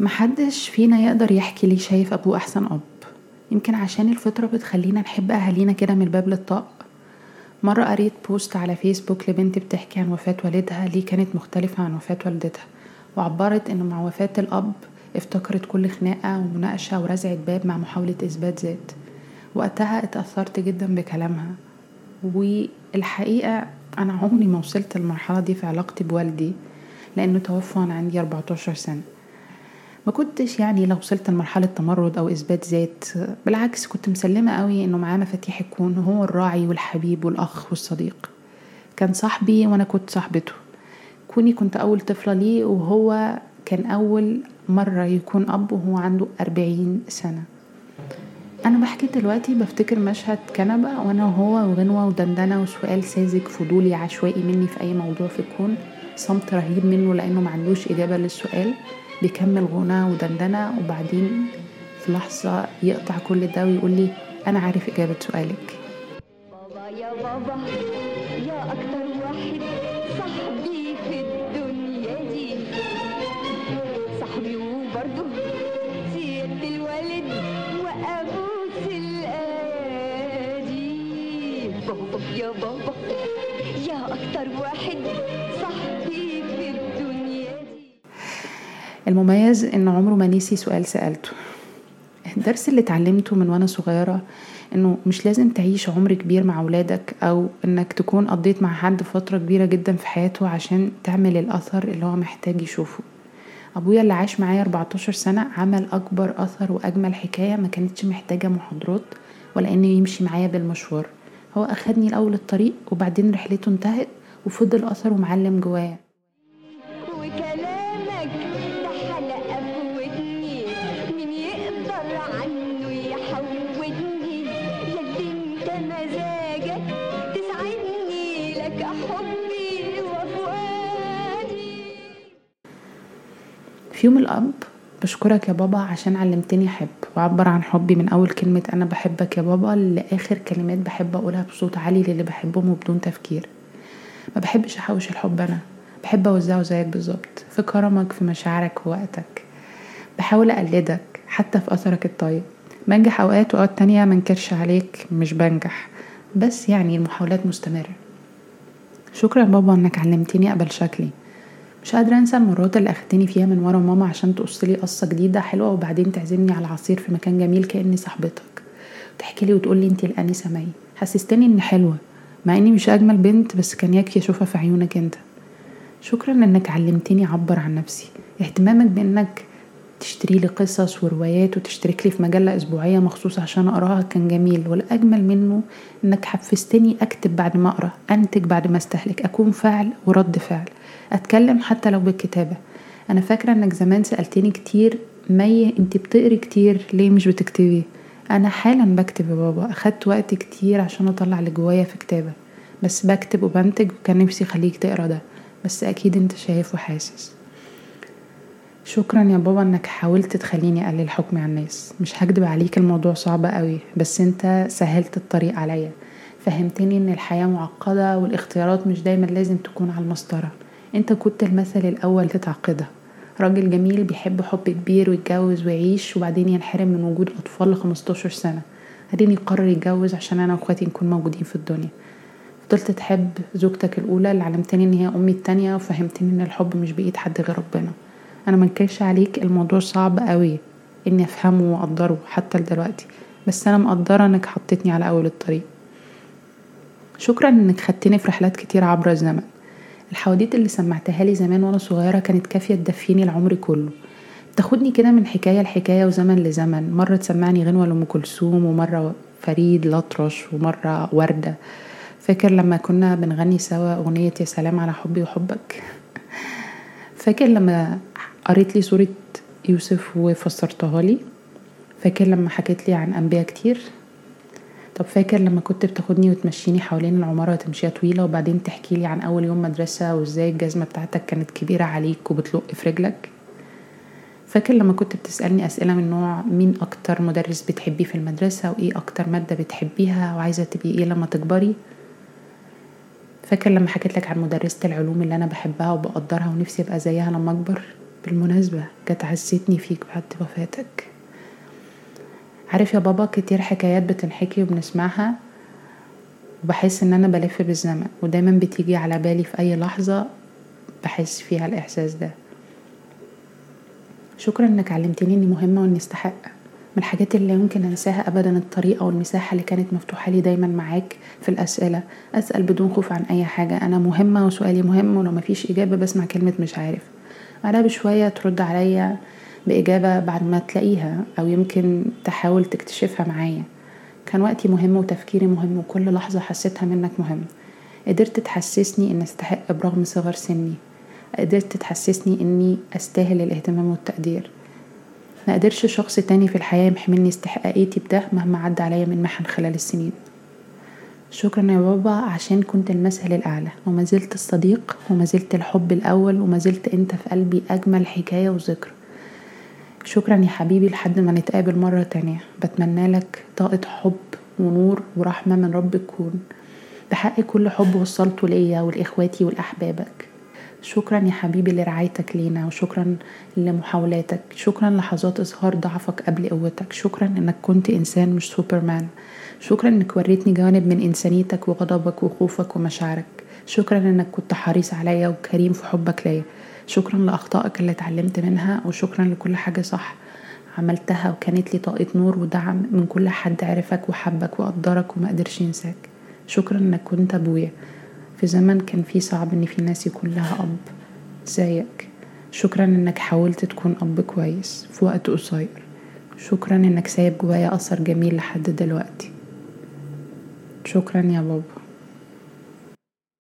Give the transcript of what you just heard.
محدش فينا يقدر يحكي ليه شايف أبوه أحسن أب. يمكن عشان الفطرة بتخلينا نحب أهالينا كده من الباب للطاق. مرة قريت post على فيسبوك لبنت بتحكي عن وفاة والدها ليه كانت مختلفة عن وفاة والدتها. وعبرت إنه مع وفاة الأب افتكرت كل خناقة ومناقشة ورزعة باب مع محاولة إثبات ذات. وقتها اتأثرت جدا بكلامها. والحقيقة أنا عمري ما وصلت المرحلة دي في علاقتي بوالدي لأنه توفى وأنا عندي 14 سنة. ما كنتش يعني لو وصلت لمرحلة تمرد أو إثبات ذات بالعكس كنت مسلمة قوي إنه معاه مفاتيح الكون هو الراعي والحبيب والأخ والصديق. كان صاحبي وأنا كنت صاحبته. كوني كنت أول طفلة ليه وهو كان أول مرة يكون أب وهو عنده أربعين سنة. أنا بحكي دلوقتي بفتكر مشهد كنبة وأنا وهو وغنوة ودندنة وسؤال ساذج فضولي عشوائي مني في أي موضوع في الكون. صمت رهيب منه لأنه معندوش إجابة للسؤال. بيكمل غنى ودندنة وبعدين في لحظة يقطع كل ده ويقول لي أنا عارف إجابة سؤالك. بابا يا بابا يا أكتر واحد صاحبي في الدنيا دي. صاحبي وبرضه سيادة الوالد وأبوس الأيادي بابا يا بابا يا أكتر واحد المميز إن عمره ما نسي سؤال سألته. الدرس اللي اتعلمته من وأنا صغيرة إنه مش لازم تعيش عمر كبير مع أولادك أو إنك تكون قضيت مع حد فترة كبيرة جدا في حياته عشان تعمل الأثر اللي هو محتاج يشوفه. أبويا اللي عاش معايا 14 سنة عمل أكبر أثر وأجمل حكاية ما كانتش محتاجة محاضرات ولا إنه يمشي معايا بالمشوار. هو أخدني الأول الطريق وبعدين رحلته انتهت وفضل أثره معلم جوايا. وفؤادي في يوم الأب بشكرك يا بابا عشان علمتني أحب وأعبر عن حبي من أول كلمة أنا بحبك يا بابا لآخر كلمات بحب أقولها بصوت عالي للي بحبهم وبدون تفكير. ما بحبش أحوش الحب أنا بحب أوزعه زيك بالظبط في كرمك في مشاعرك ووقتك بحاول أقلدك حتى في أثرك الطيب. بنجح أوقات وأوقات تانية منكرش عليك مش بنجح. بس يعني المحاولات مستمرة. شكرا بابا إنك علمتني أقبل شكلي. مش قادرة أنسى المرات اللي أخدتني فيها من ورا ماما عشان تقصلي قصة جديدة حلوة وبعدين تعزمني على عصير في مكان جميل كأني صاحبتك. تحكي لي وتقولي أنتي الانسة مي حسستني إني حلوة مع إني مش أجمل بنت بس كان يكفي أشوفها في عيونك أنت. شكرا إنك علمتني أعبر عن نفسي. اهتمامك بإنك تشتري لي قصص وروايات وتشترك لي في مجلة أسبوعية مخصوص عشان أقراها كان جميل. والأجمل منه إنك حفزتني أكتب بعد ما أقرأ أنتج بعد ما أستهلك أكون فعل ورد فعل أتكلم حتى لو بالكتابة. أنا فاكرة إنك زمان سألتني كتير مي أنت بتقري كتير ليه مش بتكتبي؟ أنا حالا بكتب يا بابا. أخدت وقت كتير عشان أطلع اللي جوايا في كتابة. بس بكتب وبنتج وكان نفسي أخليك تقرأ ده. بس أكيد أنت شايف وحاسس. شكرا يا بابا إنك حاولت تخليني أقلل حكمي على الناس. مش هكدب عليك الموضوع صعب قوي بس أنت سهلت الطريق عليا. فهمتني إن الحياة معقدة والاختيارات مش دايما لازم تكون على المسطرة. أنت كنت المثل الأول لتعقدها راجل جميل بيحب حب كبير ويتجوز ويعيش وبعدين ينحرم من وجود أطفال ل 15 سنة. بعدين يقرر يتجوز عشان أنا وأخواتي نكون موجودين في الدنيا. فضلت تحب زوجتك الأولى اللي علمتني إن هي أمي التانية وفهمتني إن الحب مش بإيد حد غير ربنا. أنا منكرش عليك الموضوع صعب قوي إني أفهمه وأقدره حتى دلوقتي بس أنا مقدرة إنك حطيتني على أول الطريق. شكرا إنك خدتني في رحلات كتير عبر الزمن. الحواديت اللي سمعتها لي زمان وأنا صغيرة كانت كافية تدفيني العمر كله. تاخدني كده من حكاية لحكاية وزمن لزمن. مرة تسمعني غنوة لأم كلثوم ومرة فريد الأطرش ومرة وردة. فاكر لما كنا بنغني سوا أغنية يا سلام على حبي وحبك؟ فاكر لما قريت لي سورة يوسف وفسرتها لي؟ فاكر لما حكيت لي عن أنبياء كتير؟ طب فاكر لما كنت بتاخدني وتمشيني حوالين العمارة تمشيها طويلة وبعدين تحكي لي عن أول يوم مدرسة وإزاي الجزمة بتاعتك كانت كبيرة عليك وبتلق في رجلك؟ فاكر لما كنت بتسألني أسئلة من نوع مين أكتر مدرس بتحبيه في المدرسة وإيه أكتر مادة بتحبيها وعايزة تبقي إيه لما تكبري؟ فاكر لما حكيت لك عن مدرسة العلوم اللي أنا بحبها وبقدرها ونفسي أبقى زيها لما أكبر؟ بالمناسبة جت عزتني فيك بعد وفاتك. عارف يا بابا كتير حكايات بتنحكي وبنسمعها وبحس إن أنا بلف بالزمن ودايما بتيجي على بالي في أي لحظة بحس فيها الإحساس ده. شكرا إنك علمتني اني مهمة واني استحق. من الحاجات اللي يمكن أنساها ابدا الطريقة والمساحة اللي كانت مفتوحة لي دايما معاك في الأسئلة. أسأل بدون خوف عن أي حاجة. أنا مهمة وسؤالي مهم ولو مفيش إجابة بسمع كلمة مش عارف. بعدها بشوية ترد عليا بإجابة بعد ما تلاقيها أو يمكن تحاول تكتشفها معايا. كان وقتي مهم وتفكيري مهم وكل لحظة حسيتها منك مهم. قدرت تحسسني إن أستحق برغم صغر سني. قدرت تحسسني إني أستاهل الاهتمام والتقدير. ما قدرش شخص تاني في الحياة يمحي مني استحقاقيتي بده مهما عدى عليا من محن خلال السنين. شكرا يا بابا عشان كنت المثل الأعلى. وما زلت الصديق وما زلت الحب الأول وما زلت أنت في قلبي أجمل حكاية وذكرى. شكرا يا حبيبي لحد ما نتقابل مرة تانية. بتمنى لك طاقة حب ونور ورحمة من رب الكون بحق كل حب وصلته ليا ولإخواتي ولأحبابك. شكرا يا حبيبي لرعايتك لينا وشكرا لمحاولاتك شكرا لحظات إظهار ضعفك قبل قوتك شكرا إنك كنت إنسان مش سوبرمان شكرا إنك وريتني جوانب من إنسانيتك وغضبك وخوفك ومشاعرك شكرا إنك كنت حريص عليا وكريم في حبك ليا شكرا لأخطائك اللي اتعلمت منها وشكرا لكل حاجة صح عملتها وكانت لي طاقة نور ودعم من كل حد عرفك وحبك وقدرك وما قدرش ينساك شكرا إنك كنت أبويا. في زمن كان فيه صعب إن في ناس يكون لها أب. زيك. شكرا إنك حاولت تكون أب كويس في وقت قصير. شكرا إنك سايب جوايا أثر جميل لحد دلوقتي. شكرا يا بابا.